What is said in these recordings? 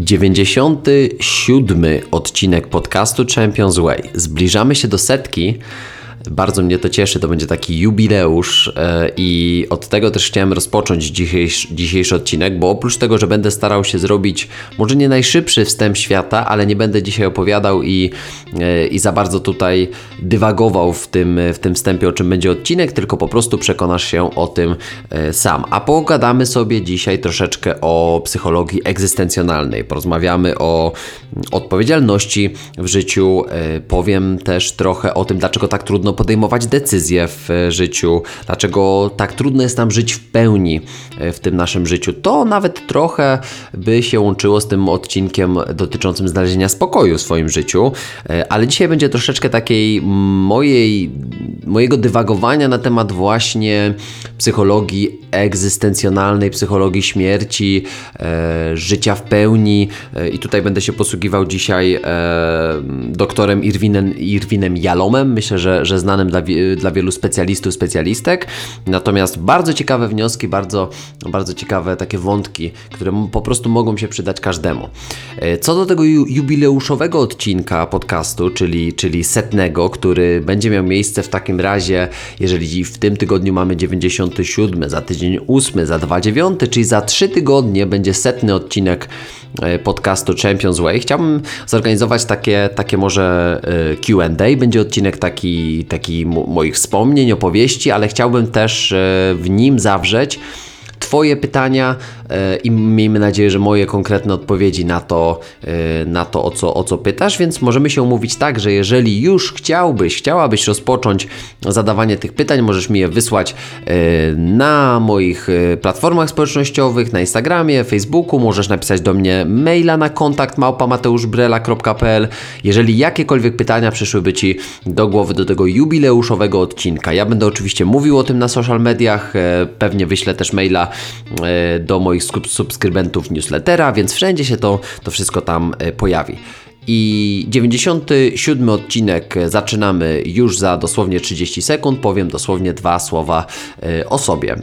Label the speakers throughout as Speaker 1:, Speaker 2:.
Speaker 1: 97 odcinek podcastu Champions Way. Zbliżamy się do setki. Bardzo mnie to cieszy, to będzie taki jubileusz e, i od tego też chciałem rozpocząć dzisiejszy, dzisiejszy odcinek, bo oprócz tego, że będę starał się zrobić może nie najszybszy wstęp świata, ale nie będę dzisiaj opowiadał i, e, i za bardzo tutaj dywagował w tym, w tym wstępie, o czym będzie odcinek, tylko po prostu przekonasz się o tym e, sam. A pogadamy sobie dzisiaj troszeczkę o psychologii egzystencjonalnej. Porozmawiamy o odpowiedzialności w życiu, powiem też trochę o tym, dlaczego tak trudno trudno podejmować decyzje w e, życiu, dlaczego tak trudno jest nam żyć w pełni e, w tym naszym życiu. To nawet trochę by się łączyło z tym odcinkiem dotyczącym znalezienia spokoju w swoim życiu, e, ale dzisiaj będzie troszeczkę takiej mojej, mojego dywagowania na temat właśnie psychologii egzystencjonalnej, psychologii śmierci, życia w pełni. I tutaj będę się posługiwał dzisiaj doktorem Irwinem, Irwinem Jalomem, myślę, że, że znanym dla, dla wielu specjalistów, specjalistek, natomiast bardzo ciekawe wnioski, bardzo, bardzo ciekawe takie wątki, które po prostu mogą się przydać każdemu. E, co do tego jubileuszowego odcinka podcastu, czyli, czyli setnego, który będzie miał miejsce w takim razie, jeżeli w tym tygodniu mamy 97, za tydzień tydzień ósmy, za dwa dziewiąty, czyli za trzy tygodnie będzie setny odcinek e, podcastu Champions Way. Chciałbym zorganizować takie, takie może e, QA. Będzie odcinek taki, taki moich wspomnień, opowieści, ale chciałbym też e, w nim zawrzeć Twoje pytania i miejmy nadzieję, że moje konkretne odpowiedzi na to, e, na to o, co, o co pytasz, więc możemy się umówić tak, że jeżeli już chciałbyś, chciałabyś rozpocząć zadawanie tych pytań, możesz mi je wysłać e, na moich platformach społecznościowych, na Instagramie, Facebooku, możesz napisać do mnie maila na kontakt małpamateuszbrela.pl jeżeli jakiekolwiek pytania przyszłyby Ci do głowy do tego jubileuszowego odcinka. Ja będę oczywiście mówił o tym na social mediach, pewnie wyślę też maila E, do moich subskrybentów newslettera, więc wszędzie się to, to wszystko tam e, pojawi. I 97 odcinek zaczynamy już za dosłownie 30 sekund. Powiem dosłownie dwa słowa e, o sobie.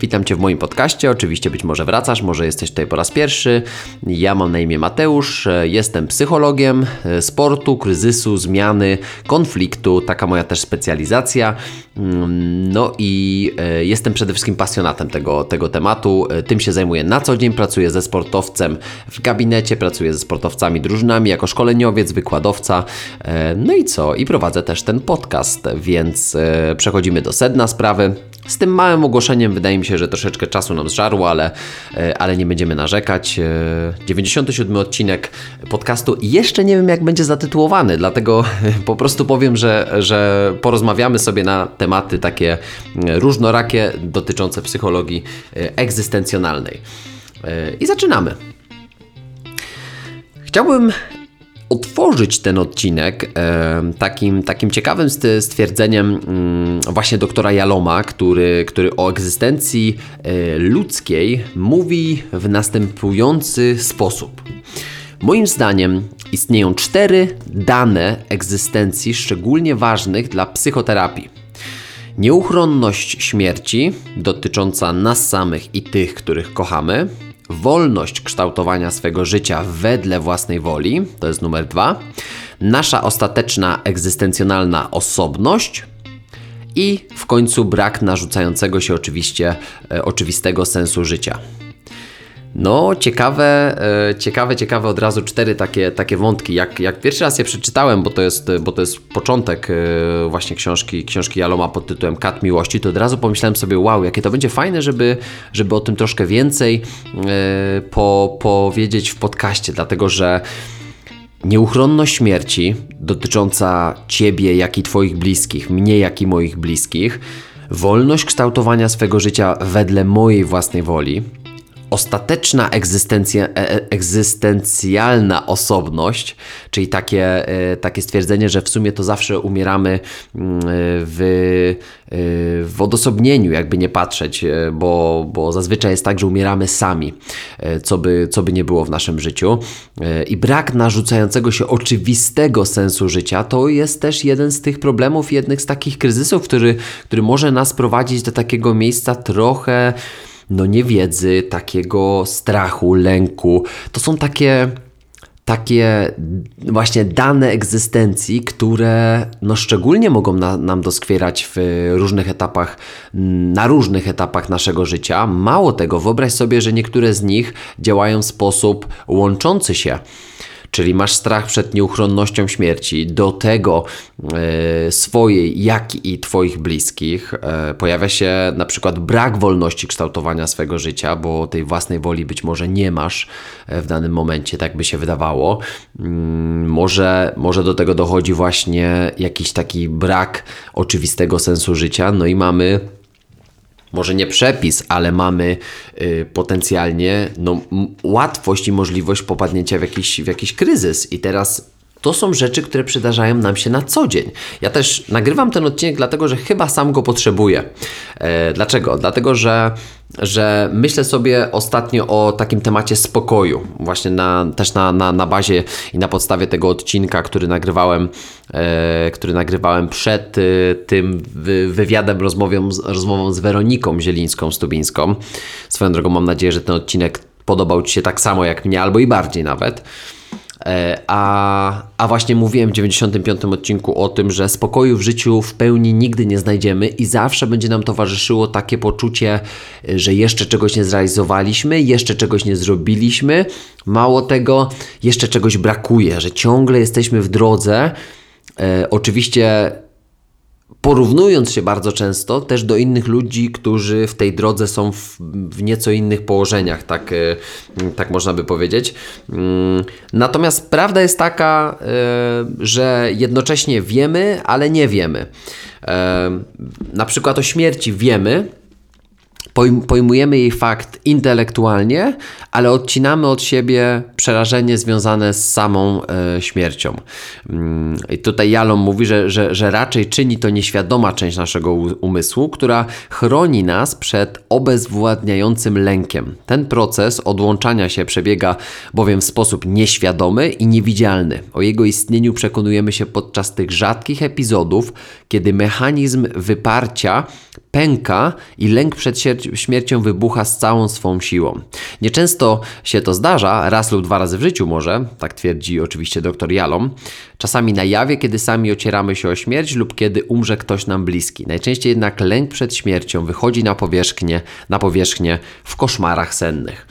Speaker 1: Witam Cię w moim podcaście. Oczywiście być może wracasz, może jesteś tutaj po raz pierwszy. Ja mam na imię Mateusz, jestem psychologiem sportu, kryzysu, zmiany, konfliktu. Taka moja też specjalizacja. Mm, no i e, jestem przede wszystkim pasjonatem tego, tego tematu. E, tym się zajmuję na co dzień. Pracuję ze sportowcem w gabinecie, pracuję ze sportowcami, drużynami jako szkoleniowiec, wykładowca. E, no i co? I prowadzę też ten podcast, więc przechodzimy do sedna sprawy. Z tym małym ogłoszeniem wydaje mi się, że troszeczkę czasu nam zżarło, ale, e, ale nie będziemy narzekać. 97 e, odcinek podcastu jeszcze nie wiem, jak będzie zatytułowany, dlatego po prostu powiem, że, że porozmawiamy sobie na tematy takie e, różnorakie dotyczące psychologii egzystencjonalnej. I zaczynamy. Chciałbym otworzyć ten odcinek takim, takim ciekawym stwierdzeniem mm, właśnie doktora Jaloma, który, który o egzystencji e, ludzkiej mówi w następujący sposób. Moim zdaniem istnieją cztery dane egzystencji szczególnie ważnych dla psychoterapii. Nieuchronność śmierci, dotycząca nas samych i tych, których kochamy, wolność kształtowania swego życia wedle własnej woli, to jest numer dwa, nasza ostateczna egzystencjonalna osobność i w końcu brak narzucającego się oczywiście e, oczywistego sensu życia. No, ciekawe, e, ciekawe, ciekawe od razu cztery takie, takie wątki. Jak, jak pierwszy raz je przeczytałem, bo to jest, bo to jest początek e, właśnie książki, książki Jaloma pod tytułem Kat Miłości, to od razu pomyślałem sobie, wow, jakie to będzie fajne, żeby, żeby o tym troszkę więcej e, po, powiedzieć w podcaście, dlatego że nieuchronność śmierci dotycząca Ciebie, jak i Twoich bliskich, mnie, jak i moich bliskich, wolność kształtowania swego życia wedle mojej własnej woli, ostateczna egzystencja, e, e, egzystencjalna osobność, czyli takie, e, takie stwierdzenie, że w sumie to zawsze umieramy mm, w, w odosobnieniu, jakby nie patrzeć, bo, bo zazwyczaj jest tak, że umieramy sami, co by, co by nie było w naszym życiu. I brak narzucającego się oczywistego sensu życia to jest też jeden z tych problemów, jednych z takich kryzysów, który, który może nas prowadzić do takiego miejsca trochę no niewiedzy, takiego strachu, lęku. To są takie takie właśnie dane egzystencji, które no szczególnie mogą na, nam doskwierać w różnych etapach, na różnych etapach naszego życia. Mało tego, wyobraź sobie, że niektóre z nich działają w sposób łączący się czyli masz strach przed nieuchronnością śmierci, do tego e, swojej, jak i Twoich bliskich. E, pojawia się na przykład brak wolności kształtowania swego życia, bo tej własnej woli być może nie masz e, w danym momencie, tak by się wydawało. Mm, może, może do tego dochodzi właśnie jakiś taki brak oczywistego sensu życia, no i mamy może nie przepis, ale mamy y, potencjalnie no, łatwość i możliwość popadnięcia w jakiś, w jakiś kryzys. I teraz to są rzeczy, które przydarzają nam się na co dzień. Ja też nagrywam ten odcinek, dlatego że chyba sam go potrzebuję. E, dlaczego? Dlatego, że, że myślę sobie ostatnio o takim temacie spokoju. Właśnie na, też na, na, na bazie i na podstawie tego odcinka, który nagrywałem, e, który nagrywałem przed e, tym wywiadem, rozmową, rozmową z Weroniką Zielińską-Stubińską. Swoją drogą mam nadzieję, że ten odcinek podobał Ci się tak samo jak mnie, albo i bardziej nawet. E, a, a właśnie mówiłem w 95 odcinku o tym, że spokoju w życiu w pełni nigdy nie znajdziemy i zawsze będzie nam towarzyszyło takie poczucie, że jeszcze czegoś nie zrealizowaliśmy, jeszcze czegoś nie zrobiliśmy. Mało tego, jeszcze czegoś brakuje, że ciągle jesteśmy w drodze. E, oczywiście porównując się bardzo często też do innych ludzi, którzy w tej drodze są w, w nieco innych położeniach, tak, e, tak można by powiedzieć. Mm, natomiast prawda jest taka, e, że jednocześnie wiemy, ale nie wiemy. E, na przykład o śmierci wiemy, pojmujemy jej fakt intelektualnie, ale odcinamy od siebie przerażenie związane z samą e, śmiercią. Mm, I tutaj Jalom mówi, że, że, że raczej czyni to nieświadoma część naszego umysłu, która chroni nas przed obezwładniającym lękiem. Ten proces odłączania się przebiega bowiem w sposób nieświadomy i niewidzialny. O jego istnieniu przekonujemy się podczas tych rzadkich epizodów, kiedy mechanizm wyparcia pęka i lęk przed śmiercią wybucha z całą swą siłą. Nieczęsto się to zdarza, raz lub dwa razy w życiu może, tak twierdzi oczywiście dr Jalom, czasami na jawie, kiedy sami ocieramy się o śmierć lub kiedy umrze ktoś nam bliski. Najczęściej jednak lęk przed śmiercią wychodzi na powierzchnię, na powierzchnię w koszmarach sennych.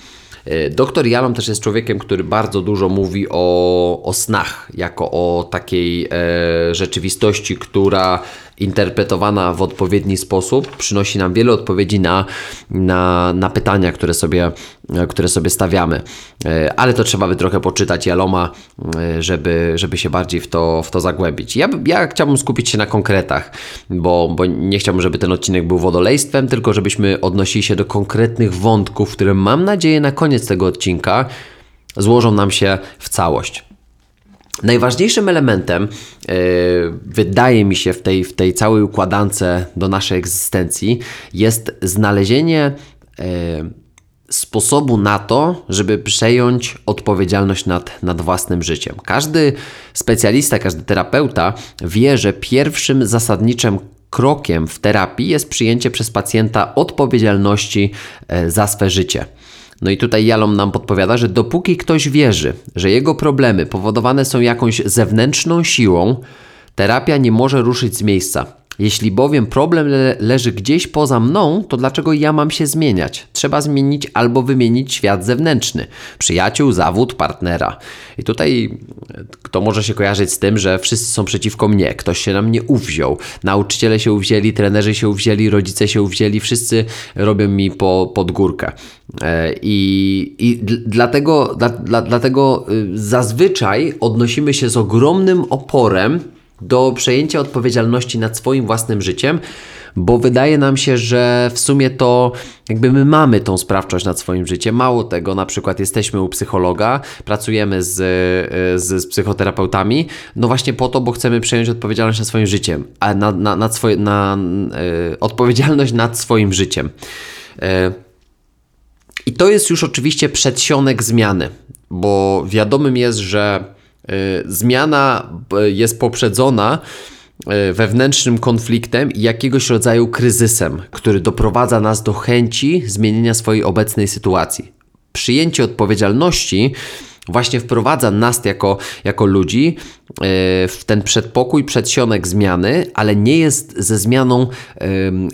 Speaker 1: E, doktor Jalom też jest człowiekiem, który bardzo dużo mówi o, o snach, jako o takiej e, rzeczywistości, która interpretowana w odpowiedni sposób przynosi nam wiele odpowiedzi na, na, na pytania, które sobie, które sobie stawiamy. E, ale to trzeba by trochę poczytać Jaloma, e, żeby, żeby się bardziej w to, w to zagłębić. Ja, ja chciałbym skupić się na konkretach, bo, bo nie chciałbym, żeby ten odcinek był wodolejstwem, tylko żebyśmy odnosili się do konkretnych wątków, które mam nadzieję na koniec tego odcinka złożą nam się w całość. Najważniejszym elementem, yy, wydaje mi się, w tej, w tej całej układance do naszej egzystencji jest znalezienie yy, sposobu na to, żeby przejąć odpowiedzialność nad, nad własnym życiem. Każdy specjalista, każdy terapeuta wie, że pierwszym zasadniczym krokiem w terapii jest przyjęcie przez pacjenta odpowiedzialności za swe życie. No i tutaj Jalom nam podpowiada, że dopóki ktoś wierzy, że jego problemy powodowane są jakąś zewnętrzną siłą, terapia nie może ruszyć z miejsca. Jeśli bowiem problem le leży gdzieś poza mną, to dlaczego ja mam się zmieniać? Trzeba zmienić albo wymienić świat zewnętrzny, przyjaciół, zawód, partnera. I tutaj to może się kojarzyć z tym, że wszyscy są przeciwko mnie, ktoś się na mnie uwziął, nauczyciele się uwzięli, trenerzy się uwzięli, rodzice się uwzięli, wszyscy robią mi po, pod górkę. E, I, i dlatego, dla, dla, dlatego y, zazwyczaj odnosimy się z ogromnym oporem do przejęcia odpowiedzialności nad swoim własnym życiem, bo wydaje nam się, że w sumie to jakby my mamy tą sprawczość nad swoim życiem. Mało tego, na przykład jesteśmy u psychologa, pracujemy z, z, z psychoterapeutami, no właśnie po to, bo chcemy przejąć odpowiedzialność nad swoim życiem, a na, na, swoje, na y, odpowiedzialność nad swoim życiem. Y, I to jest już oczywiście przedsionek zmiany, bo wiadomym jest, że zmiana y, jest poprzedzona e, wewnętrznym konfliktem i jakiegoś rodzaju kryzysem, który doprowadza nas do chęci zmienienia swojej obecnej sytuacji. Przyjęcie odpowiedzialności właśnie wprowadza nas jako, jako ludzi w ten przedpokój, przedsionek zmiany, ale nie jest ze zmianą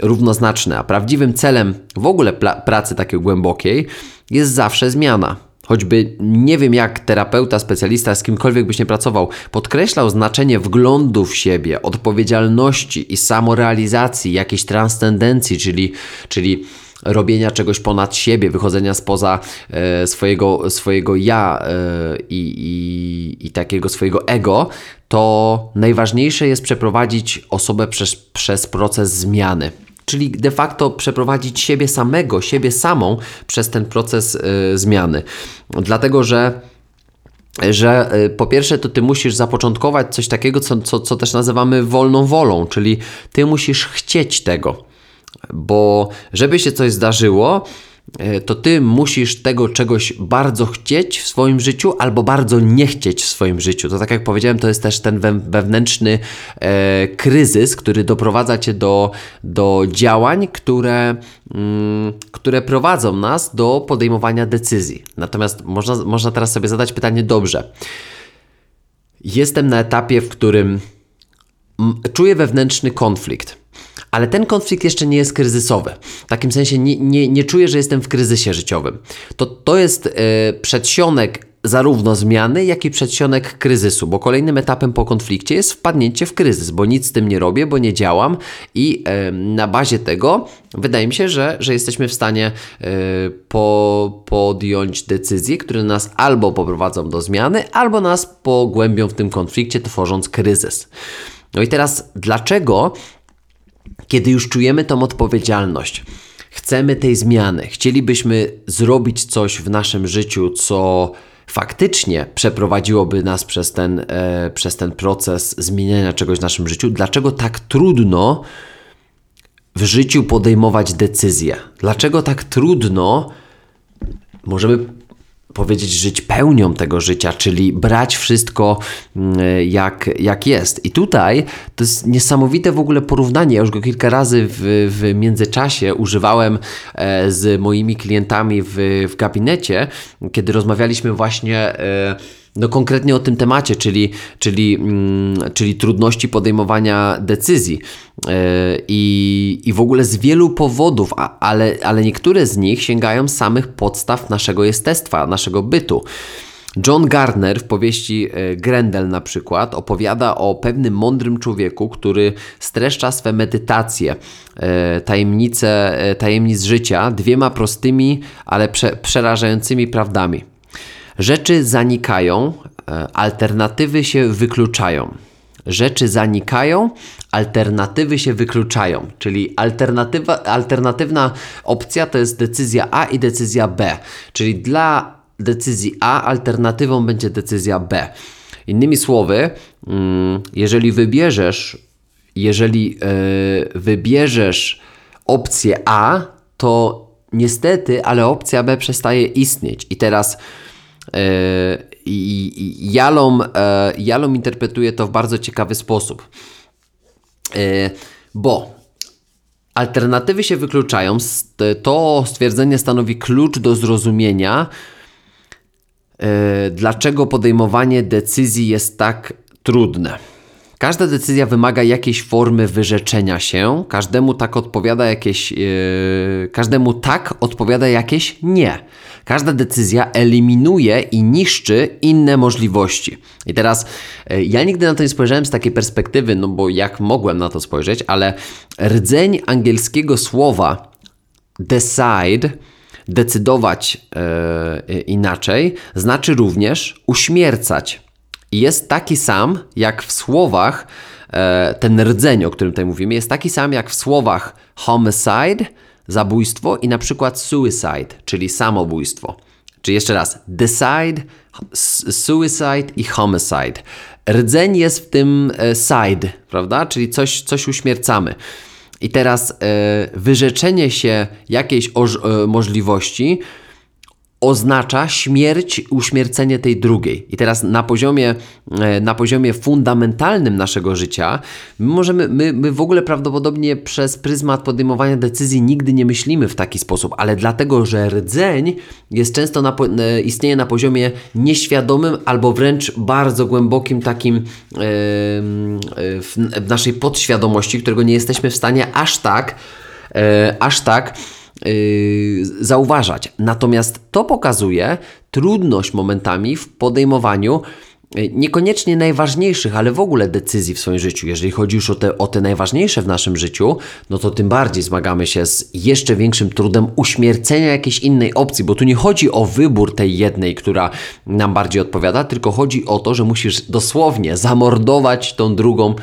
Speaker 1: równoznaczne. A prawdziwym celem w ogóle pracy takiej głębokiej jest zawsze zmiana. Choćby nie wiem, jak terapeuta, specjalista, z kimkolwiek byś nie pracował, podkreślał znaczenie wglądu w siebie, odpowiedzialności i samorealizacji, jakiejś transcendencji, czyli, czyli robienia czegoś ponad siebie, wychodzenia spoza e, swojego, swojego ja e, i, i, takiego swojego ego, to najważniejsze jest przeprowadzić osobę przez, przez proces zmiany czyli de facto przeprowadzić siebie samego, siebie samą przez ten proces y, zmiany. Dlatego, że że y, po pierwsze to ty musisz zapoczątkować coś takiego, co, co, co też nazywamy wolną wolą, czyli ty musisz chcieć tego. Bo żeby się coś zdarzyło, to ty musisz tego czegoś bardzo chcieć w swoim życiu albo bardzo nie chcieć w swoim życiu. To tak jak powiedziałem, to jest też ten wewnętrzny e, kryzys, który doprowadza cię do, do działań, które, mm, które prowadzą nas do podejmowania decyzji. Natomiast można, można teraz sobie zadać pytanie, dobrze. Jestem na etapie, w którym czuję wewnętrzny konflikt ale ten konflikt jeszcze nie jest kryzysowy. W takim sensie nie, nie, nie czuję, że jestem w kryzysie życiowym. To, to jest yy, przedsionek zarówno zmiany, jak i przedsionek kryzysu, bo kolejnym etapem po konflikcie jest wpadnięcie w kryzys, bo nic z tym nie robię, bo nie działam i yy, na bazie tego wydaje mi się, że, że jesteśmy w stanie yy, po, podjąć decyzje, które nas albo poprowadzą do zmiany, albo nas pogłębią w tym konflikcie, tworząc kryzys. No i teraz, dlaczego kiedy już czujemy tą odpowiedzialność, chcemy tej zmiany, chcielibyśmy zrobić coś w naszym życiu, co faktycznie przeprowadziłoby nas przez ten, e, przez ten proces zmieniania czegoś w naszym życiu, dlaczego tak trudno w życiu podejmować decyzje? Dlaczego tak trudno możemy powiedzieć, żyć pełnią tego życia, czyli brać wszystko mm, jak, jak jest. I tutaj to jest niesamowite w ogóle porównanie. Ja już go kilka razy w, w międzyczasie używałem e, z moimi klientami w, w gabinecie, kiedy rozmawialiśmy właśnie e, no konkretnie o tym temacie, czyli, czyli, mm, czyli trudności podejmowania decyzji. Yy, I, I w ogóle z wielu powodów, ale, ale niektóre z nich sięgają samych podstaw naszego jestestwa, naszego bytu. John Gardner w powieści e, Grendel na przykład opowiada o pewnym mądrym człowieku, który streszcza swe medytacje, e, tajemnice, tajemnic życia dwiema prostymi, ale prze, przerażającymi prawdami. Rzeczy zanikają, e, alternatywy się wykluczają. Rzeczy zanikają, alternatywy się wykluczają. Czyli alternatywa, alternatywna opcja to jest decyzja A i decyzja B. Czyli dla decyzji A alternatywą będzie decyzja B. Innymi słowy, mm, jeżeli wybierzesz, jeżeli e, wybierzesz opcję A, to niestety, ale opcja B przestaje istnieć. I teraz Jalom, e, Jalom interpretuje to w bardzo ciekawy sposób. E, bo alternatywy się wykluczają. To stwierdzenie stanowi klucz do zrozumienia, dlaczego podejmowanie decyzji jest tak trudne. Każda decyzja wymaga jakiejś formy wyrzeczenia się, każdemu tak odpowiada jakieś, yy, każdemu tak odpowiada jakieś nie. Każda decyzja eliminuje i niszczy inne możliwości. I teraz yy, ja nigdy na to nie spojrzałem z takiej perspektywy, no bo jak mogłem na to spojrzeć, ale rdzeń angielskiego słowa decide decydować yy, inaczej, znaczy również uśmiercać jest taki sam jak w słowach, e, ten rdzeń, o którym tutaj mówimy, jest taki sam jak w słowach homicide, zabójstwo i na przykład suicide, czyli samobójstwo. Czy jeszcze raz, decide, suicide i homicide. Rdzeń jest w tym e, side, prawda? Czyli coś, coś uśmiercamy. I teraz e, wyrzeczenie się jakiejś możliwości oznacza śmierć, uśmiercenie tej drugiej. I teraz na poziomie, e, na poziomie fundamentalnym naszego życia, my możemy, my, my w ogóle prawdopodobnie przez pryzmat podejmowania decyzji nigdy nie myślimy w taki sposób, ale dlatego, że rdzeń jest często na, e, istnieje na poziomie nieświadomym albo wręcz bardzo głębokim takim yy, w, naszej podświadomości, którego nie jesteśmy w stanie aż tak, aż tak zauważać. Natomiast to pokazuje trudność momentami w podejmowaniu yy, niekoniecznie najważniejszych, ale w ogóle decyzji w swoim życiu. Jeżeli chodzi już o te, o te najważniejsze w naszym życiu, no to tym bardziej zmagamy się z jeszcze większym trudem uśmiercenia jakiejś innej opcji, bo tu nie chodzi o wybór tej jednej, która nam bardziej odpowiada, tylko chodzi o to, że musisz dosłownie zamordować tą drugą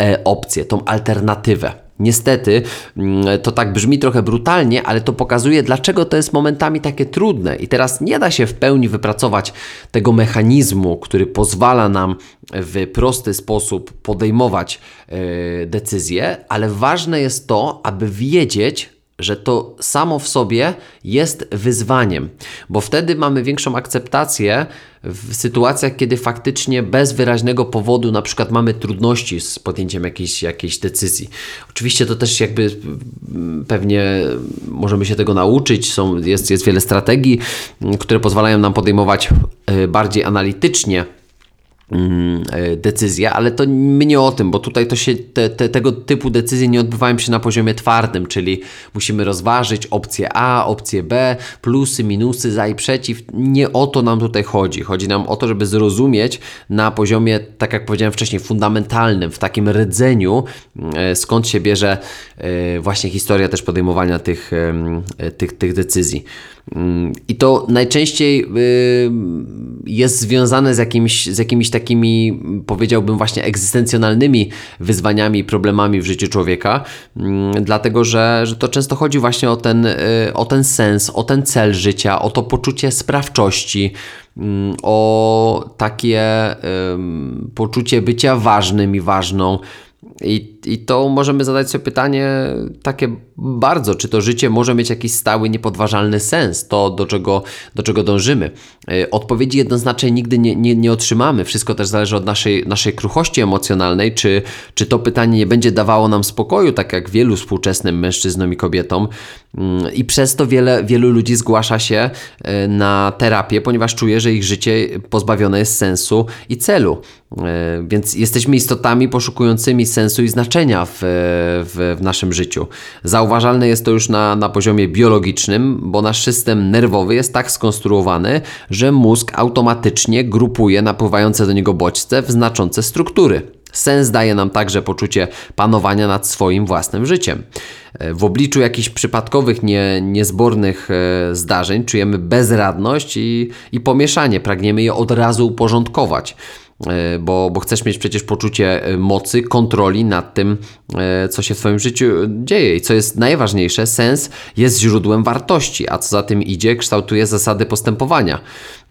Speaker 1: e, opcję, tą alternatywę. Niestety, mm, to tak brzmi trochę brutalnie, ale to pokazuje, dlaczego to jest momentami takie trudne. I teraz nie da się w pełni wypracować tego mechanizmu, który pozwala nam w prosty sposób podejmować yy, decyzje, ale ważne jest to, aby wiedzieć, że to samo w sobie jest wyzwaniem, bo wtedy mamy większą akceptację w sytuacjach, kiedy faktycznie bez wyraźnego powodu na przykład mamy trudności z podjęciem jakiejś, jakiejś decyzji. Oczywiście to też jakby mm, pewnie możemy się tego nauczyć, Są, jest, jest wiele strategii, które pozwalają nam podejmować e, bardziej analitycznie Mm, decyzja, ale to my nie o tym, bo tutaj to się, te, te, tego typu decyzje nie odbywają się na poziomie twardym, czyli musimy rozważyć opcję A, opcję B, plusy, minusy, za i przeciw. Nie o to nam tutaj chodzi. Chodzi nam o to, żeby zrozumieć na poziomie, tak jak powiedziałem wcześniej, fundamentalnym, w takim rdzeniu, e, skąd się bierze e, właśnie historia też podejmowania tych, tych, tych decyzji. I to najczęściej jest związane z, jakimś, z jakimiś takimi, powiedziałbym, właśnie egzystencjonalnymi wyzwaniami problemami w życiu człowieka, mm, dlatego że, że to często chodzi właśnie o ten, y, o ten sens, o ten cel życia, o to poczucie sprawczości, mm, o takie poczucie bycia ważnym i ważną. I, I to możemy zadać sobie pytanie takie bardzo, czy to życie może mieć jakiś stały, niepodważalny sens, to do czego, do czego dążymy. E, odpowiedzi jednoznacznej nigdy nie, nie, nie otrzymamy. Wszystko też zależy od naszej, naszej kruchości emocjonalnej, czy, czy to pytanie nie będzie dawało nam spokoju, tak jak wielu współczesnym mężczyznom i kobietom. Mm, I przez to wiele, wielu ludzi zgłasza się e, na terapię, ponieważ czuje, że ich życie pozbawione jest sensu i celu. E, więc jesteśmy istotami poszukującymi sensu i znaczenia w, w, w naszym życiu. Zauważalne jest to już na, na poziomie biologicznym, bo nasz system nerwowy jest tak skonstruowany, że mózg automatycznie grupuje napływające do niego bodźce w znaczące struktury. Sens daje nam także poczucie panowania nad swoim własnym życiem. W obliczu jakichś przypadkowych, nie, niezbornych e, zdarzeń czujemy bezradność i, i pomieszanie, pragniemy je od razu uporządkować. E, bo, bo chcesz mieć przecież poczucie e, mocy, kontroli nad tym, e, co się w Twoim życiu dzieje. I co jest najważniejsze, sens jest źródłem wartości, a co za tym idzie, kształtuje zasady postępowania.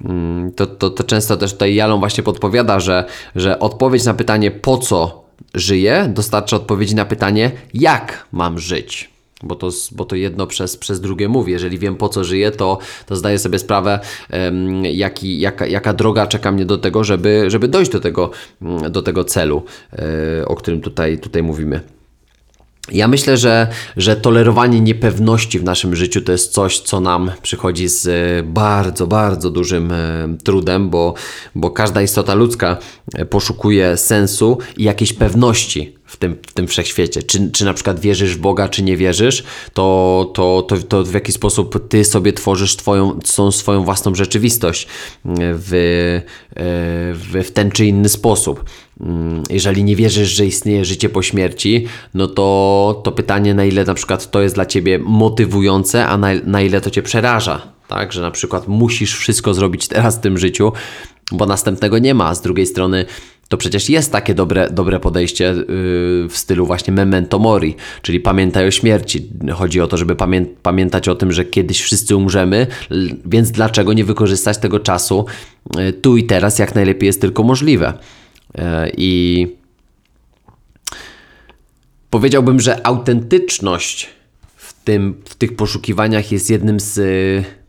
Speaker 1: Mm, to, to, to często też tutaj Jalon właśnie podpowiada, że, że odpowiedź na pytanie po co żyję dostarcza odpowiedzi na pytanie jak mam żyć bo to, bo to jedno przez, przez drugie mówi. Jeżeli wiem po co żyję, to, to zdaję sobie sprawę, um, jaki, jaka, jaka droga czeka mnie do tego, żeby, żeby dojść do tego, mm, do tego celu, e, o którym tutaj, tutaj mówimy. Ja myślę, że, że tolerowanie niepewności w naszym życiu to jest coś, co nam przychodzi z e, bardzo, bardzo dużym e, trudem, bo, bo każda istota ludzka poszukuje sensu i jakiejś pewności w tym, w tym wszechświecie. Czy, czy na przykład wierzysz w Boga, czy nie wierzysz, to, to, to, to w jaki sposób ty sobie tworzysz twoją, swoją własną rzeczywistość w, w, w ten czy inny sposób. Jeżeli nie wierzysz, że istnieje życie po śmierci, no to, to pytanie, na ile na przykład to jest dla ciebie motywujące, a na, na ile to cię przeraża. Tak, że na przykład musisz wszystko zrobić teraz w tym życiu, bo następnego nie ma. Z drugiej strony, to przecież jest takie dobre, dobre podejście yy, w stylu właśnie memento mori, czyli pamiętaj o śmierci. Chodzi o to, żeby pamię pamiętać o tym, że kiedyś wszyscy umrzemy, więc dlaczego nie wykorzystać tego czasu yy, tu i teraz, jak najlepiej jest tylko możliwe. Yy, I powiedziałbym, że autentyczność w, tym, w tych poszukiwaniach jest jednym z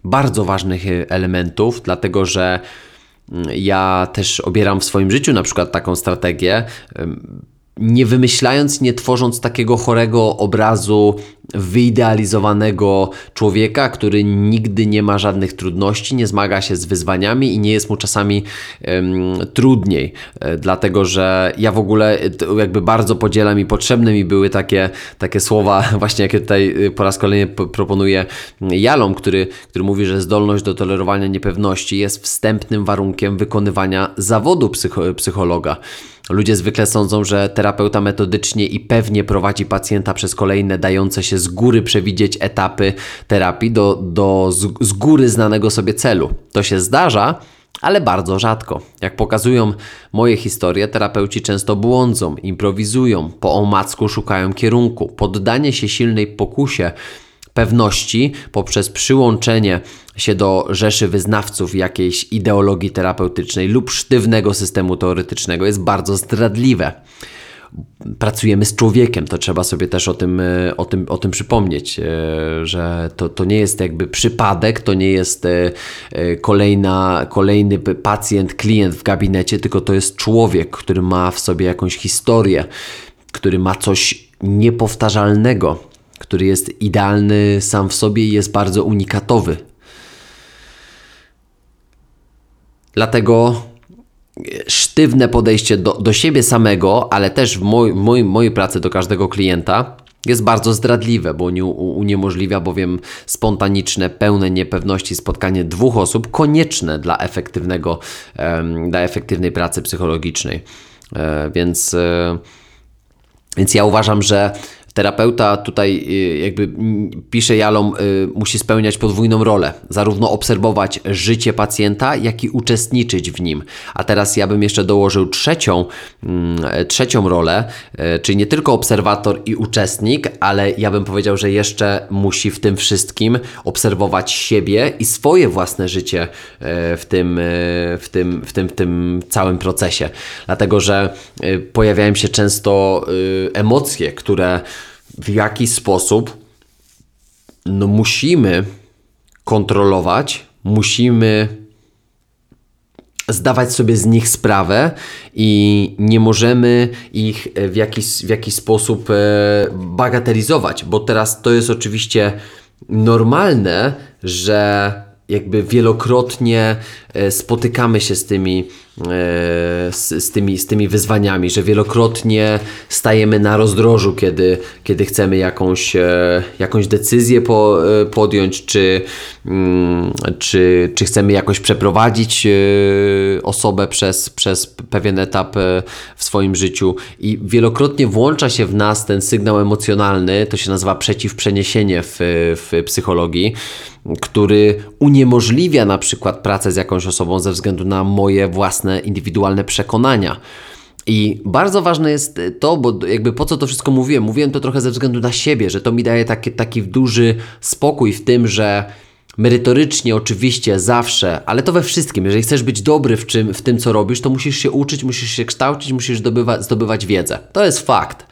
Speaker 1: bardzo ważnych elementów, dlatego że ja też obieram w swoim życiu na przykład taką strategię nie wymyślając, nie tworząc takiego chorego obrazu wyidealizowanego człowieka, który nigdy nie ma żadnych trudności, nie zmaga się z wyzwaniami i nie jest mu czasami trudniej. E, dlatego, że ja w ogóle jakby bardzo podzielam i potrzebne mi były takie, takie słowa, właśnie jakie tutaj y, po raz kolejny proponuję Jalom, który, który mówi, że zdolność do tolerowania niepewności jest wstępnym warunkiem wykonywania zawodu psycho psychologa. Ludzie zwykle sądzą, że terapeuta metodycznie i pewnie prowadzi pacjenta przez kolejne dające się z góry przewidzieć etapy terapii do, do z, z góry znanego sobie celu. To się zdarza, ale bardzo rzadko. Jak pokazują moje historie, terapeuci często błądzą, improwizują, po omacku szukają kierunku. Poddanie się silnej pokusie pewności poprzez przyłączenie się do rzeszy wyznawców jakiejś ideologii terapeutycznej lub sztywnego systemu teoretycznego jest bardzo zdradliwe. Pracujemy z człowiekiem, to trzeba sobie też o tym, e, o tym, o tym przypomnieć, e, że to, to nie jest jakby przypadek, to nie jest e, kolejna, kolejny pacjent, klient w gabinecie, tylko to jest człowiek, który ma w sobie jakąś historię, który ma coś niepowtarzalnego, który jest idealny sam w sobie i jest bardzo unikatowy. Dlatego sztywne podejście do, do siebie samego, ale też w moj, moj, mojej pracy do każdego klienta jest bardzo zdradliwe, bo nie, uniemożliwia bowiem spontaniczne, pełne niepewności spotkanie dwóch osób konieczne dla efektywnego, dla efektywnej pracy psychologicznej. E, więc, e, więc ja uważam, że Terapeuta tutaj y, jakby pisze Jalom, y, musi spełniać podwójną rolę. Zarówno obserwować życie pacjenta, jak i uczestniczyć w nim. A teraz ja bym jeszcze dołożył trzecią, mm, trzecią rolę, y, czyli nie tylko obserwator i uczestnik, ale ja bym powiedział, że jeszcze musi w tym wszystkim obserwować siebie i swoje własne życie w tym, w tym, w tym, w tym całym procesie. Dlatego, że pojawiają się często emocje, które w jaki sposób no musimy kontrolować, musimy zdawać sobie z nich sprawę i nie możemy ich w jakiś, w jakiś sposób e, bagatelizować, bo teraz to jest oczywiście normalne, że jakby wielokrotnie e, spotykamy się z tymi, e, z, z, tymi, z tymi wyzwaniami, że wielokrotnie stajemy na rozdrożu, kiedy, kiedy chcemy jakąś, e, jakąś decyzję po, podjąć, czy, mm, czy, czy chcemy jakoś przeprowadzić osobę przez, przez pewien etap w swoim życiu. I wielokrotnie włącza się w nas ten sygnał emocjonalny, to się nazywa przeciwprzeniesienie w, w psychologii który uniemożliwia na przykład pracę z jakąś osobą ze względu na moje własne indywidualne przekonania. I bardzo ważne jest to, bo jakby po co to wszystko mówiłem? Mówiłem to trochę ze względu na siebie, że to mi daje taki, taki duży spokój w tym, że merytorycznie oczywiście zawsze, ale to we wszystkim. Jeżeli chcesz być dobry w, czym, w tym, co robisz, to musisz się uczyć, musisz się kształcić, musisz zdobywa, zdobywać wiedzę. To jest fakt.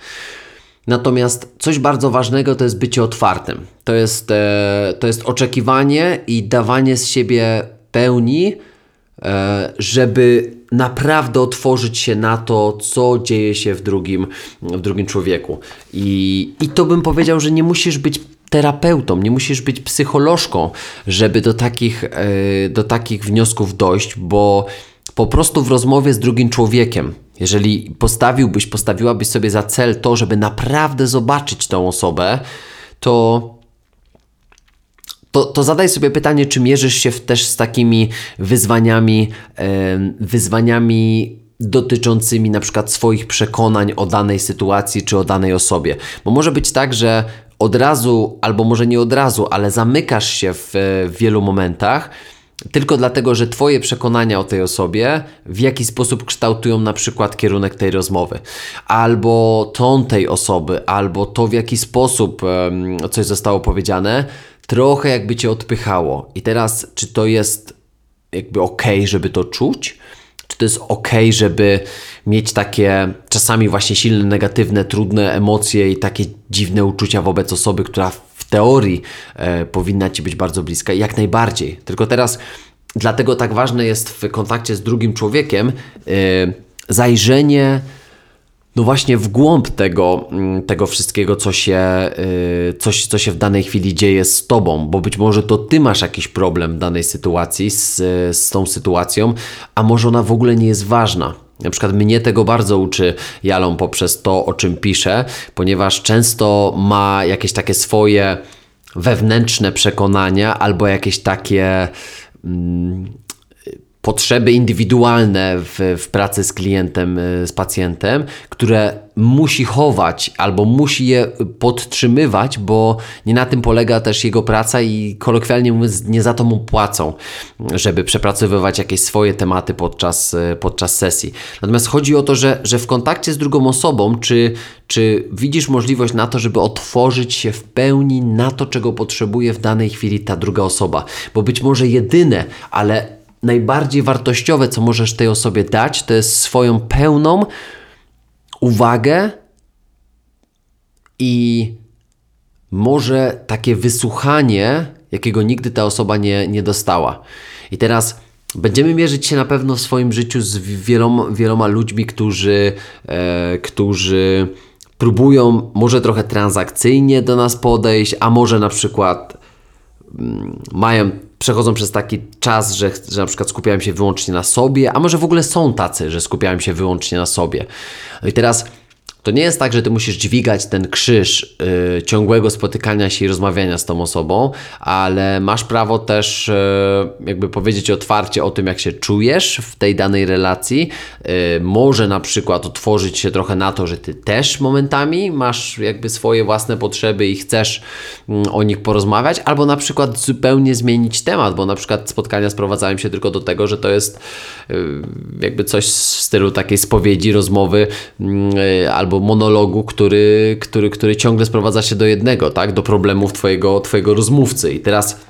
Speaker 1: Natomiast coś bardzo ważnego to jest bycie otwartym. To jest, e, to jest oczekiwanie i dawanie z siebie pełni, e, żeby naprawdę otworzyć się na to, co dzieje się w drugim, w drugim człowieku. I, I to bym powiedział, że nie musisz być terapeutą, nie musisz być psycholożką, żeby do takich, e, do takich wniosków dojść, bo po prostu w rozmowie z drugim człowiekiem, jeżeli postawiłbyś, postawiłabyś sobie za cel to, żeby naprawdę zobaczyć tą osobę, to to, to zadaj sobie pytanie, czy mierzysz się też z takimi wyzwaniami, wyzwaniami dotyczącymi na przykład swoich przekonań o danej sytuacji czy o danej osobie. Bo może być tak, że od razu, albo może nie od razu, ale zamykasz się w, w wielu momentach tylko dlatego, że Twoje przekonania o tej osobie w jaki sposób kształtują na przykład kierunek tej rozmowy, albo ton tej osoby, albo to w jaki sposób coś zostało powiedziane, trochę jakby Cię odpychało. I teraz, czy to jest jakby ok, żeby to czuć? Czy to jest ok, żeby mieć takie czasami właśnie silne, negatywne, trudne emocje i takie dziwne uczucia wobec osoby, która teorii e, powinna ci być bardzo bliska, jak najbardziej. Tylko teraz, dlatego tak ważne jest w kontakcie z drugim człowiekiem e, zajrzenie no właśnie w głąb tego, mm, tego wszystkiego, co się, y, coś, co się w danej chwili dzieje z tobą, bo być może to ty masz jakiś problem w danej sytuacji, z, z tą sytuacją, a może ona w ogóle nie jest ważna. Na przykład mnie tego bardzo uczy Jalon poprzez to, o czym pisze, ponieważ często ma jakieś takie swoje wewnętrzne przekonania albo jakieś takie. Potrzeby indywidualne w, w pracy z klientem, y, z pacjentem, które musi chować albo musi je podtrzymywać, bo nie na tym polega też jego praca i kolokwialnie mówiąc, nie za to mu płacą, żeby przepracowywać jakieś swoje tematy podczas, y, podczas sesji. Natomiast chodzi o to, że, że w kontakcie z drugą osobą, czy, czy widzisz możliwość na to, żeby otworzyć się w pełni na to, czego potrzebuje w danej chwili ta druga osoba, bo być może jedyne, ale najbardziej wartościowe, co możesz tej osobie dać, to jest swoją pełną uwagę i może takie wysłuchanie, jakiego nigdy ta osoba nie, nie dostała. I teraz będziemy mierzyć się na pewno w swoim życiu z wieloma, wieloma ludźmi, którzy, e, którzy próbują może trochę transakcyjnie do nas podejść, a może na przykład mm, mają przechodzą przez taki czas, że, że na przykład skupiają się wyłącznie na sobie, a może w ogóle są tacy, że skupiają się wyłącznie na sobie. No i teraz to nie jest tak, że ty musisz dźwigać ten krzyż yy, ciągłego spotykania się i rozmawiania z tą osobą, ale masz prawo też yy, jakby powiedzieć otwarcie o tym, jak się czujesz w tej danej relacji. Yy, może na przykład otworzyć się trochę na to, że ty też momentami masz jakby swoje własne potrzeby i chcesz mm, o nich porozmawiać, albo na przykład zupełnie zmienić temat, bo na przykład spotkania sprowadzają się tylko do tego, że to jest y, jakby coś w stylu takiej spowiedzi, rozmowy mm, y, albo albo monologu, który, który, który ciągle sprowadza się do jednego, tak? do problemów twojego, twojego rozmówcy. I teraz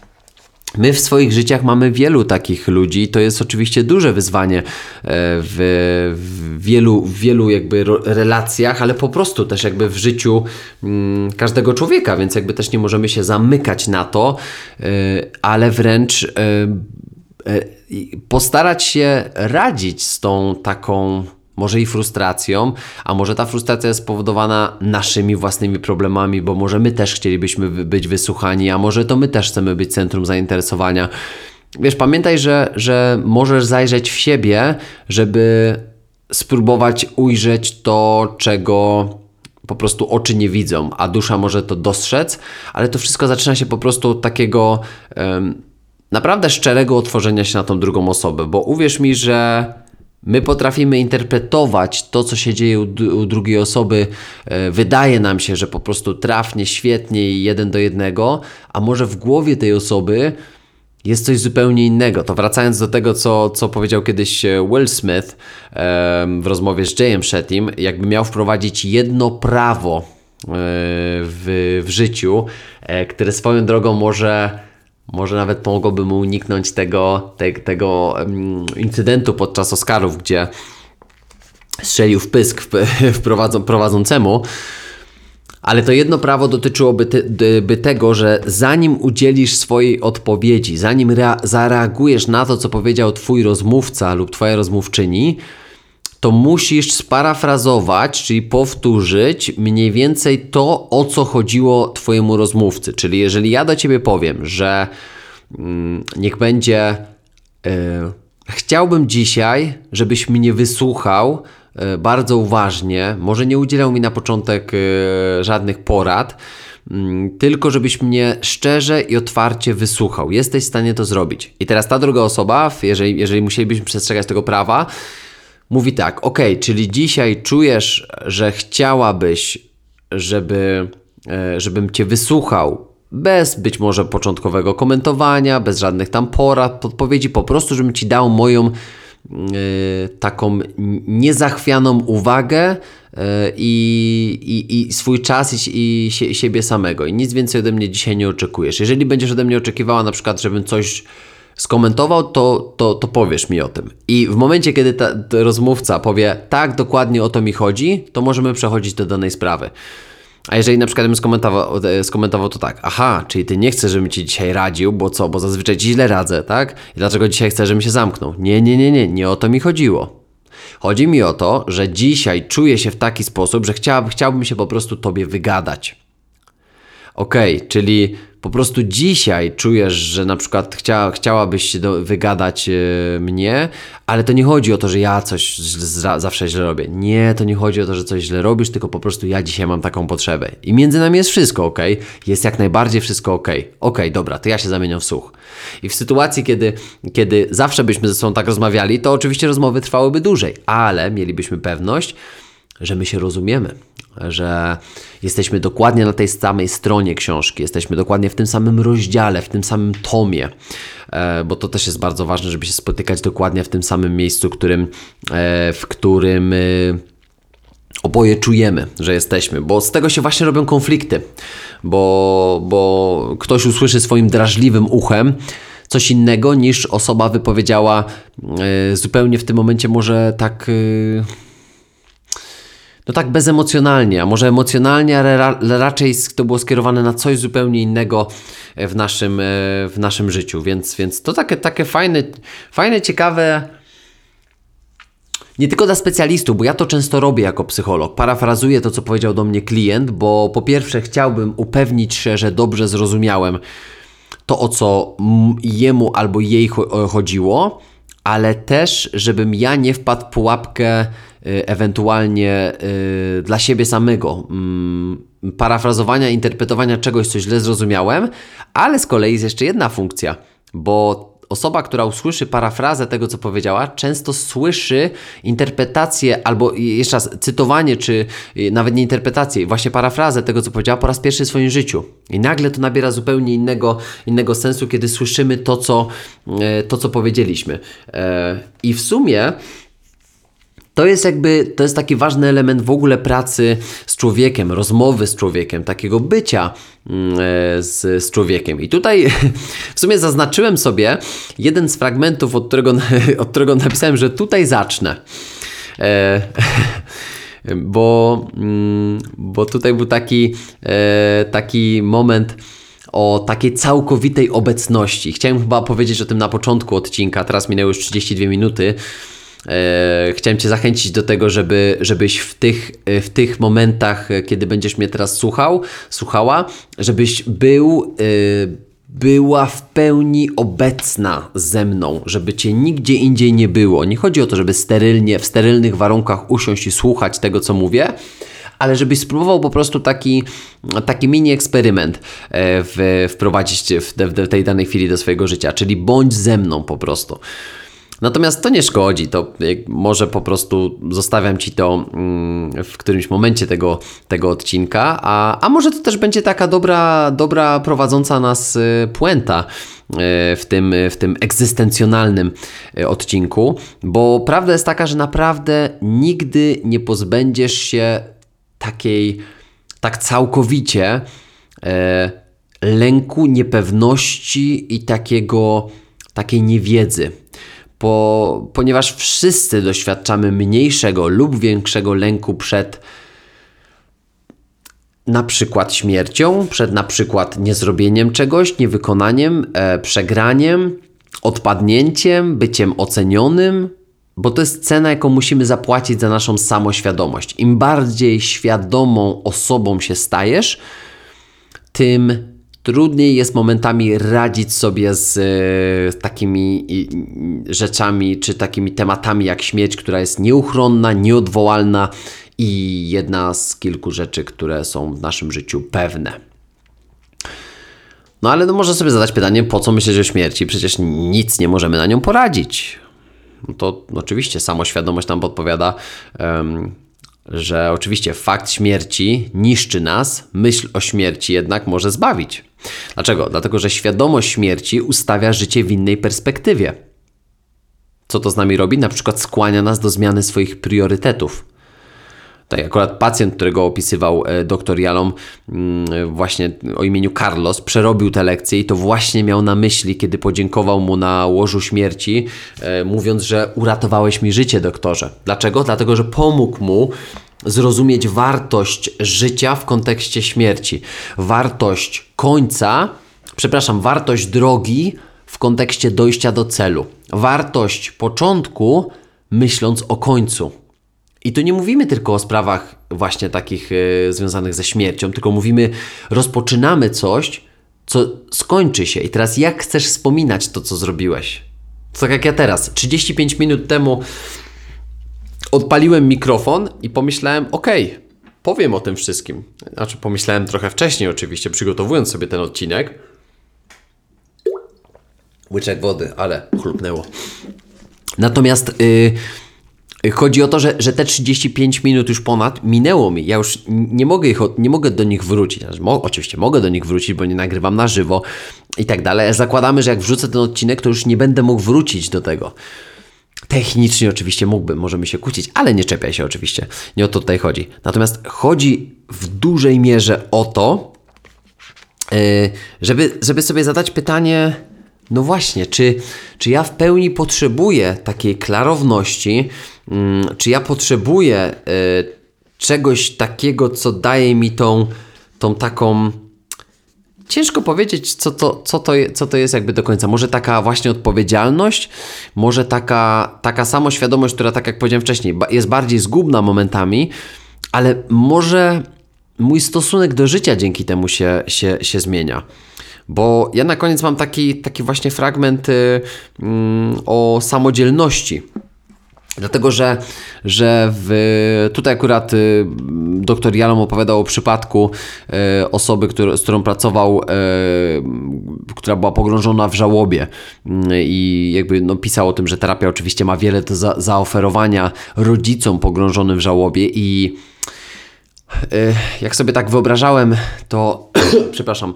Speaker 1: My w swoich życiach mamy wielu takich ludzi to jest oczywiście duże wyzwanie e, w, wielu, wielu jakby relacjach, ale po prostu też jakby w życiu mm, każdego człowieka, więc jakby też nie możemy się zamykać na to, e, ale wręcz e, postarać się radzić z tą taką może i frustracją, a może ta frustracja jest spowodowana naszymi własnymi problemami, bo może my też chcielibyśmy być wysłuchani, a może to my też chcemy być centrum zainteresowania. Wiesz, pamiętaj, że, że możesz zajrzeć w siebie, żeby spróbować ujrzeć to, czego po prostu oczy nie widzą, a dusza może to dostrzec, ale to wszystko zaczyna się po prostu od takiego um, naprawdę szczerego otworzenia się na tą drugą osobę, bo uwierz mi, że My potrafimy interpretować to, co się dzieje u, u, drugiej osoby. E, wydaje nam się, że po prostu trafnie, świetnie i jeden do jednego, a może w głowie tej osoby jest coś zupełnie innego. To wracając do tego, co, co powiedział kiedyś e, Will Smith w rozmowie z Jayem Shettym, jakby miał wprowadzić jedno prawo e, w, w życiu, które swoją drogą może może nawet pomogłoby mu uniknąć tego, te, tego incydentu podczas Oscarów, gdzie strzelił w pysk wprowadzą, prowadzącemu. Ale to jedno prawo dotyczyłoby ty, by tego, że zanim udzielisz swojej odpowiedzi, zanim zareagujesz na to, co powiedział Twój rozmówca lub Twoja rozmówczyni, to musisz sparafrazować, czyli powtórzyć mniej więcej to, o co chodziło Twojemu rozmówcy. Czyli jeżeli ja do Ciebie powiem, że mm, niech będzie. Yy, chciałbym dzisiaj, żebyś mnie wysłuchał yy, bardzo uważnie. Może nie udzielał mi na początek yy, żadnych porad, mm, tylko żebyś mnie szczerze i otwarcie wysłuchał. Jesteś w stanie to zrobić. I teraz ta druga osoba, jeżeli, jeżeli musielibyśmy przestrzegać tego prawa, mówi tak: OK, czyli dzisiaj czujesz, że chciałabyś, żeby, e, żebym Cię wysłuchał, bez być może początkowego komentowania, bez żadnych tam porad, podpowiedzi, po prostu, żebym Ci dał moją Yy, taką niezachwianą uwagę yy, i, i, swój czas i, i siebie samego. I nic więcej ode mnie dzisiaj nie oczekujesz. Jeżeli będziesz ode mnie oczekiwała na przykład, żebym coś skomentował, to, to, to powiesz mi o tym. I w momencie, kiedy ta, ta rozmówca powie, tak, dokładnie o to mi chodzi, to możemy przechodzić do danej sprawy. A jeżeli na przykład bym skomentował, e, skomentował to tak, aha, czyli ty nie chcesz, żebym ci dzisiaj radził, bo co, bo zazwyczaj ci źle radzę, tak? I dlaczego dzisiaj chcesz, żebym się zamknął? Nie, nie, nie, nie, nie o to mi chodziło. Chodzi mi o to, że dzisiaj czuję się w taki sposób, że chciałbym, chciałbym się po prostu tobie wygadać. Okej, okay, czyli po prostu dzisiaj czujesz, że na przykład chcia, chciałabyś do, wygadać yy, mnie, ale to nie chodzi o to, że ja coś zawsze źle robię. Nie, to nie chodzi o to, że coś źle robisz, tylko po prostu ja dzisiaj mam taką potrzebę. I między nami jest wszystko ok, jest jak najbardziej wszystko ok. Ok, dobra, to ja się zamieniam w słuch. I w sytuacji, kiedy, kiedy zawsze byśmy ze sobą tak rozmawiali, to oczywiście rozmowy trwałyby dłużej, ale mielibyśmy pewność, że my się rozumiemy, że jesteśmy dokładnie na tej samej stronie książki, jesteśmy dokładnie w tym samym rozdziale, w tym samym tomie, e, bo to też jest bardzo ważne, żeby się spotykać dokładnie w tym samym miejscu, którym, e, w którym e, oboje czujemy, że jesteśmy, bo z tego się właśnie robią konflikty, bo, bo ktoś usłyszy swoim drażliwym uchem, coś innego niż osoba wypowiedziała zupełnie w tym momencie może tak no tak bezemocjonalnie, a może emocjonalnie, ale ra raczej to było skierowane na coś zupełnie innego e, w naszym, e, w naszym życiu, więc, więc to takie, takie fajne, fajne, ciekawe. Nie tylko dla specjalistów, bo ja to często robię jako psycholog. Parafrazuję to, co powiedział do mnie klient, bo po pierwsze chciałbym upewnić się, że dobrze zrozumiałem to, o co jemu albo jej chodziło, ale też, żebym ja nie wpadł w pułapkę Y, ewentualnie y, dla siebie samego, mm, parafrazowania, interpretowania czegoś, co źle zrozumiałem, ale z kolei jest jeszcze jedna funkcja, bo osoba, która usłyszy parafrazę tego, co powiedziała, często słyszy interpretację albo jeszcze raz cytowanie, czy y, nawet nie interpretację, właśnie parafrazę tego, co powiedziała po raz pierwszy w swoim życiu. I nagle to nabiera zupełnie innego, innego sensu, kiedy słyszymy to, co, to, co powiedzieliśmy. E, I w sumie to jest jakby, to jest taki ważny element w ogóle pracy z człowiekiem, rozmowy z człowiekiem, takiego bycia mm, e, z, z człowiekiem. I tutaj w sumie zaznaczyłem sobie jeden z fragmentów, od którego, od którego napisałem, że tutaj zacznę. E, bo, mm, bo tutaj był taki, e, taki moment o takiej całkowitej obecności. Chciałem chyba powiedzieć o tym na początku odcinka, teraz minęły już 32 minuty. E, chciałem Cię zachęcić do tego, żeby, żebyś w tych, e, w tych momentach, e, kiedy będziesz mnie teraz słuchał, słuchała, żebyś był, była w pełni obecna ze mną, żeby Cię nigdzie indziej nie było. Nie chodzi o to, żeby sterylnie, w sterylnych warunkach usiąść i słuchać tego, co mówię, ale żebyś spróbował po prostu taki, taki mini eksperyment w, wprowadzić w, w tej danej chwili do swojego życia, czyli bądź ze mną po prostu. Natomiast to nie szkodzi, to może po prostu zostawiam Ci to mm, w którymś momencie tego, tego odcinka, a, a może to też będzie taka dobra, dobra prowadząca nas y, puenta y, w tym, w tym egzystencjonalnym y, odcinku, bo prawda jest taka, że naprawdę nigdy nie pozbędziesz się takiej, tak całkowicie lęku, niepewności i takiego, takiej niewiedzy po, ponieważ wszyscy doświadczamy mniejszego lub większego lęku przed na przykład śmiercią, przed na przykład niezrobieniem czegoś, niewykonaniem, e, przegraniem, odpadnięciem, byciem ocenionym, bo to jest cena, jaką musimy zapłacić za naszą samoświadomość. Im bardziej świadomą osobą się stajesz, tym Trudniej jest momentami radzić sobie z e, takimi rzeczami czy takimi tematami jak śmierć, która jest nieuchronna, nieodwołalna i jedna z kilku rzeczy, które są w naszym życiu pewne. No ale no można sobie zadać pytanie, po co myśleć o śmierci? Przecież nic nie możemy na nią poradzić. No to oczywiście samoświadomość nam podpowiada, um, że oczywiście fakt śmierci niszczy nas, myśl o śmierci jednak może zbawić. Dlaczego? Dlatego, że świadomość śmierci ustawia życie w innej perspektywie. Co to z nami robi? Na przykład skłania nas do zmiany swoich priorytetów. Tak, akurat pacjent, którego opisywał e, dr Jalom, mm, właśnie o imieniu Carlos, przerobił tę lekcję i to właśnie miał na myśli, kiedy podziękował mu na łożu śmierci, e, mówiąc, że uratowałeś mi życie, doktorze. Dlaczego? Dlatego, że pomógł mu zrozumieć wartość życia w kontekście śmierci, wartość końca, przepraszam, wartość drogi w kontekście dojścia do celu, wartość początku, myśląc o końcu. I tu nie mówimy tylko o sprawach właśnie takich y, związanych ze śmiercią, tylko mówimy, rozpoczynamy coś, co skończy się. I teraz jak chcesz wspominać to, co zrobiłeś? To tak jak ja teraz. 35 minut temu odpaliłem mikrofon i pomyślałem, okej, okay, powiem o tym wszystkim. Znaczy, pomyślałem trochę wcześniej, oczywiście, przygotowując sobie ten odcinek. Łyczek wody, ale chlupnęło. Natomiast yy, chodzi o to, że, że te 35 minut już ponad minęło mi. Ja już nie mogę, ich, nie mogę do nich wrócić. Znaczy, mo, oczywiście mogę do nich wrócić, bo nie nagrywam na żywo i tak dalej. Zakładamy, że jak wrzucę ten odcinek, to już nie będę mógł wrócić do tego. Technicznie oczywiście mógłbym, możemy się kłócić, ale nie czepiaj się oczywiście. Nie o to tutaj chodzi. Natomiast chodzi w dużej mierze o to, yy, żeby, żeby sobie zadać pytanie, no właśnie, czy, czy ja w pełni potrzebuję takiej klarowności, mm, czy ja potrzebuję yy, czegoś takiego, co daje mi tą, tą taką ciężko powiedzieć, co to, co, to, co to jest jakby do końca. Może taka właśnie odpowiedzialność, może taka, taka samoświadomość, która tak jak powiedziałem wcześniej, jest bardziej zgubna momentami, ale może mój stosunek do życia dzięki temu się, się, się zmienia. Bo ja na koniec mam taki, taki właśnie fragment y, mm, o samodzielności. Dlatego, że, że w, tutaj akurat y, dr Jalom opowiadał o przypadku y, osoby, który, z którą pracował, y, która była pogrążona w żałobie. I jakby no, pisał o tym, że terapia oczywiście ma wiele do za, zaoferowania rodzicom pogrążonym w żałobie i jak sobie tak wyobrażałem, to przepraszam,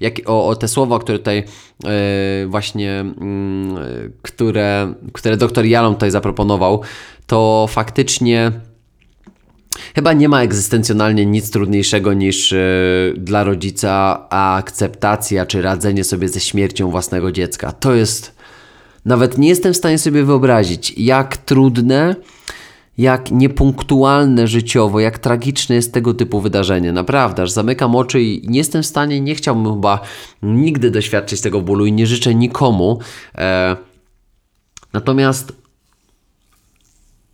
Speaker 1: jak, o, o, te słowa, które tutaj yy, właśnie, yy, które, które doktor Jalom tutaj zaproponował, to faktycznie chyba nie ma egzystencjonalnie nic trudniejszego niż yy, dla rodzica akceptacja czy radzenie sobie ze śmiercią własnego dziecka. To jest, nawet nie jestem w stanie sobie wyobrazić, jak trudne jak niepunktualne życiowo, jak tragiczne jest tego typu wydarzenie. Naprawdę, aż zamykam oczy i nie jestem w stanie, nie chciałbym chyba nigdy doświadczyć tego bólu i nie życzę nikomu. E, natomiast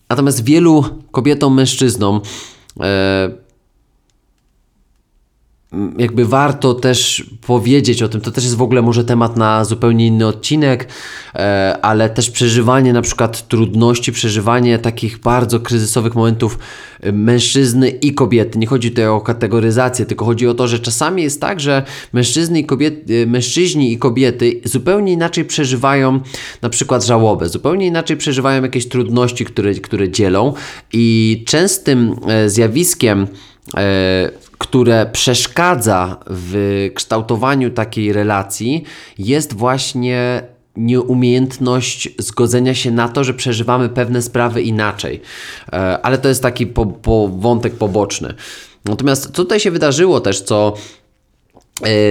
Speaker 1: natomiast wielu kobietom, mężczyznom e, jakby warto też powiedzieć o tym. To też jest w ogóle może temat na zupełnie inny odcinek, e, ale też przeżywanie na przykład trudności, przeżywanie takich bardzo kryzysowych momentów e, mężczyzny i kobiety. Nie chodzi tutaj o kategoryzację, tylko chodzi o to, że czasami jest tak, że mężczyzny i kobiety, e, mężczyźni i kobiety zupełnie inaczej przeżywają na przykład żałobę, zupełnie inaczej przeżywają jakieś trudności, które, które dzielą i częstym zjawiskiem które przeszkadza w kształtowaniu takiej relacji, jest właśnie nieumiejętność zgodzenia się na to, że przeżywamy pewne sprawy inaczej. E, ale to jest taki po, po wątek poboczny. Natomiast tutaj się wydarzyło też, co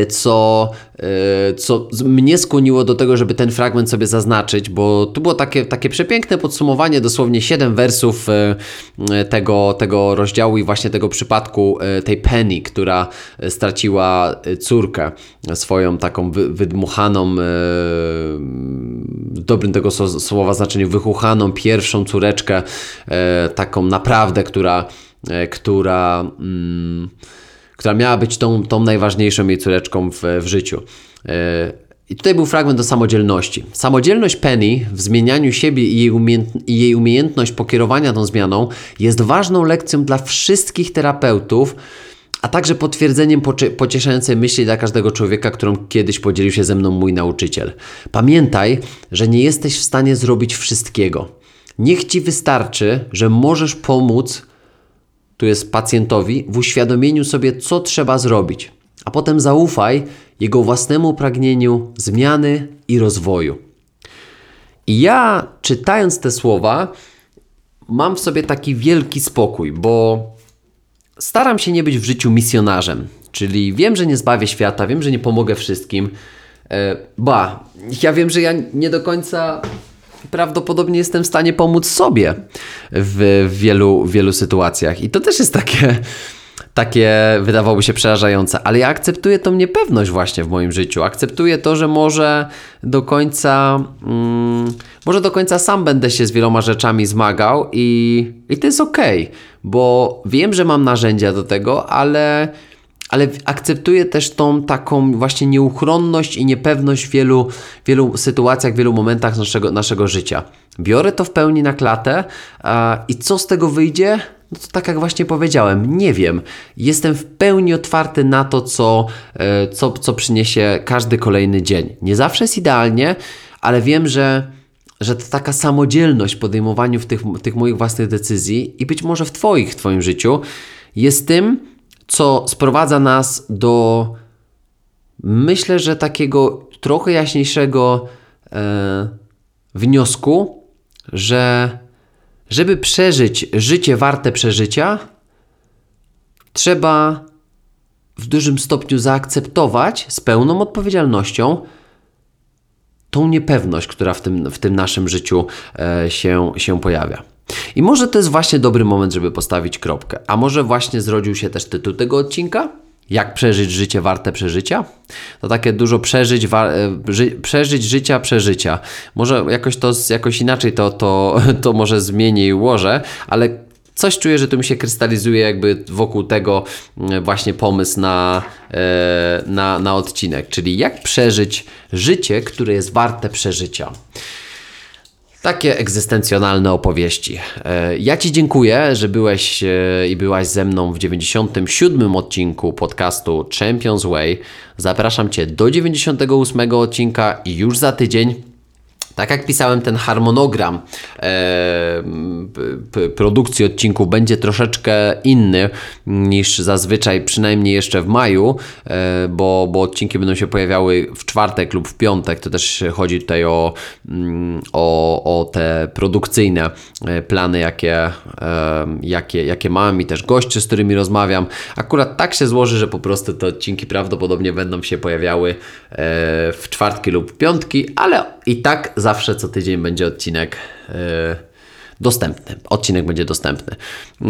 Speaker 1: co, e, co mnie skłoniło do tego, żeby ten fragment sobie zaznaczyć, bo tu było takie, takie przepiękne podsumowanie, dosłownie 7 wersów e, tego, tego rozdziału i właśnie tego przypadku tej Penny, która straciła córkę swoją taką wydmuchaną, w dobrym tego słowa znaczeniu, wychuchaną pierwszą córeczkę, taką naprawdę, która, która mm, która miała być tą, tą najważniejszą jej córeczką w, w życiu. E, I tutaj był fragment o samodzielności. Samodzielność Penny w zmienianiu siebie i jej, umiejętność, i jej umiejętność pokierowania tą zmianą jest ważną lekcją dla wszystkich terapeutów, a także potwierdzeniem pocieszającej myśli dla każdego człowieka, którą kiedyś podzielił się ze mną mój nauczyciel. Pamiętaj, że nie jesteś w stanie zrobić wszystkiego. Niech ci wystarczy, że możesz pomóc tu jest pacjentowi, w uświadomieniu sobie, co trzeba zrobić, a potem zaufaj jego własnemu pragnieniu zmiany i rozwoju. I ja, czytając te słowa, mam w sobie taki wielki spokój, bo staram się nie być w życiu misjonarzem. Czyli wiem, że nie zbawię świata, wiem, że nie pomogę wszystkim. E, ba, ja wiem, że ja nie do końca prawdopodobnie jestem w stanie pomóc sobie w wielu, wielu sytuacjach. I to też jest takie takie wydawałoby się przerażające, ale ja akceptuję tą niepewność właśnie w moim życiu. Akceptuję to, że może do końca, mm, może do końca sam będę się z wieloma rzeczami zmagał i, i to jest okej, okay, bo wiem, że mam narzędzia do tego, ale ale akceptuję też tą taką właśnie nieuchronność i niepewność w wielu, wielu sytuacjach, w wielu momentach naszego, naszego życia. Biorę to w pełni na klatę a, i co z tego wyjdzie? No to tak jak właśnie powiedziałem, nie wiem. Jestem w pełni otwarty na to, co, e, co, co przyniesie każdy kolejny dzień. Nie zawsze jest idealnie, ale wiem, że, że to taka samodzielność w podejmowaniu w tych, tych moich własnych decyzji i być może w Twoich, w Twoim życiu jest tym, co sprowadza nas do myślę, że takiego trochę jaśniejszego e, wniosku, że żeby przeżyć życie warte przeżycia, trzeba w dużym stopniu zaakceptować z pełną odpowiedzialnością tą niepewność, która w tym, w tym naszym życiu e, się, się pojawia. I może to jest właśnie dobry moment, żeby postawić kropkę. A może właśnie zrodził się też tytuł tego odcinka? Jak przeżyć życie warte przeżycia? To takie dużo przeżyć, wa- e, ży- przeżyć życia, przeżycia. Może jakoś to jakoś inaczej to, to, to może zmienię i ułożę, ale coś czuję, że to mi się krystalizuje jakby wokół tego mm, właśnie pomysł na, e, na, na odcinek, czyli jak przeżyć życie, które jest warte przeżycia. Takie egzystencjonalne opowieści. E, ja Ci dziękuję, że byłeś e, i byłaś ze mną w 97 odcinku podcastu Champions Way. Zapraszam Cię do 98 odcinka i już za tydzień tak jak pisałem ten harmonogram e, produkcji odcinku będzie troszeczkę inny niż zazwyczaj, przynajmniej jeszcze w maju, e, bo, bo odcinki będą się pojawiały w czwartek lub w piątek. To też chodzi tutaj o, mm, o, o te produkcyjne e, plany, jakie, e, jakie, jakie mam i też goście, z którymi rozmawiam. Akurat tak się złoży, że po prostu te odcinki prawdopodobnie będą się pojawiały e, w czwartki lub piątki, ale i tak zawsze co tydzień będzie odcinek yy, dostępny. Odcinek będzie dostępny. Yy,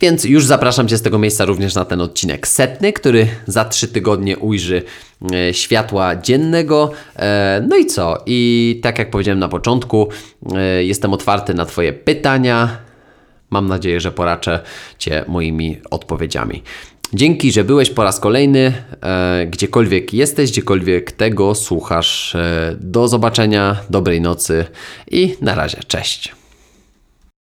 Speaker 1: więc już zapraszam Cię z tego miejsca również na ten odcinek setny, który za trzy tygodnie ujrzy yy, światła dziennego. E, no i co? I tak jak powiedziałem na początku, e, jestem otwarty na Twoje pytania. Mam nadzieję, że poraczę Cię moimi odpowiedziami. Dzięki, że byłeś po raz kolejny, e, gdziekolwiek jesteś, gdziekolwiek tego słuchasz. E, do zobaczenia, dobrej nocy i na razie, cześć.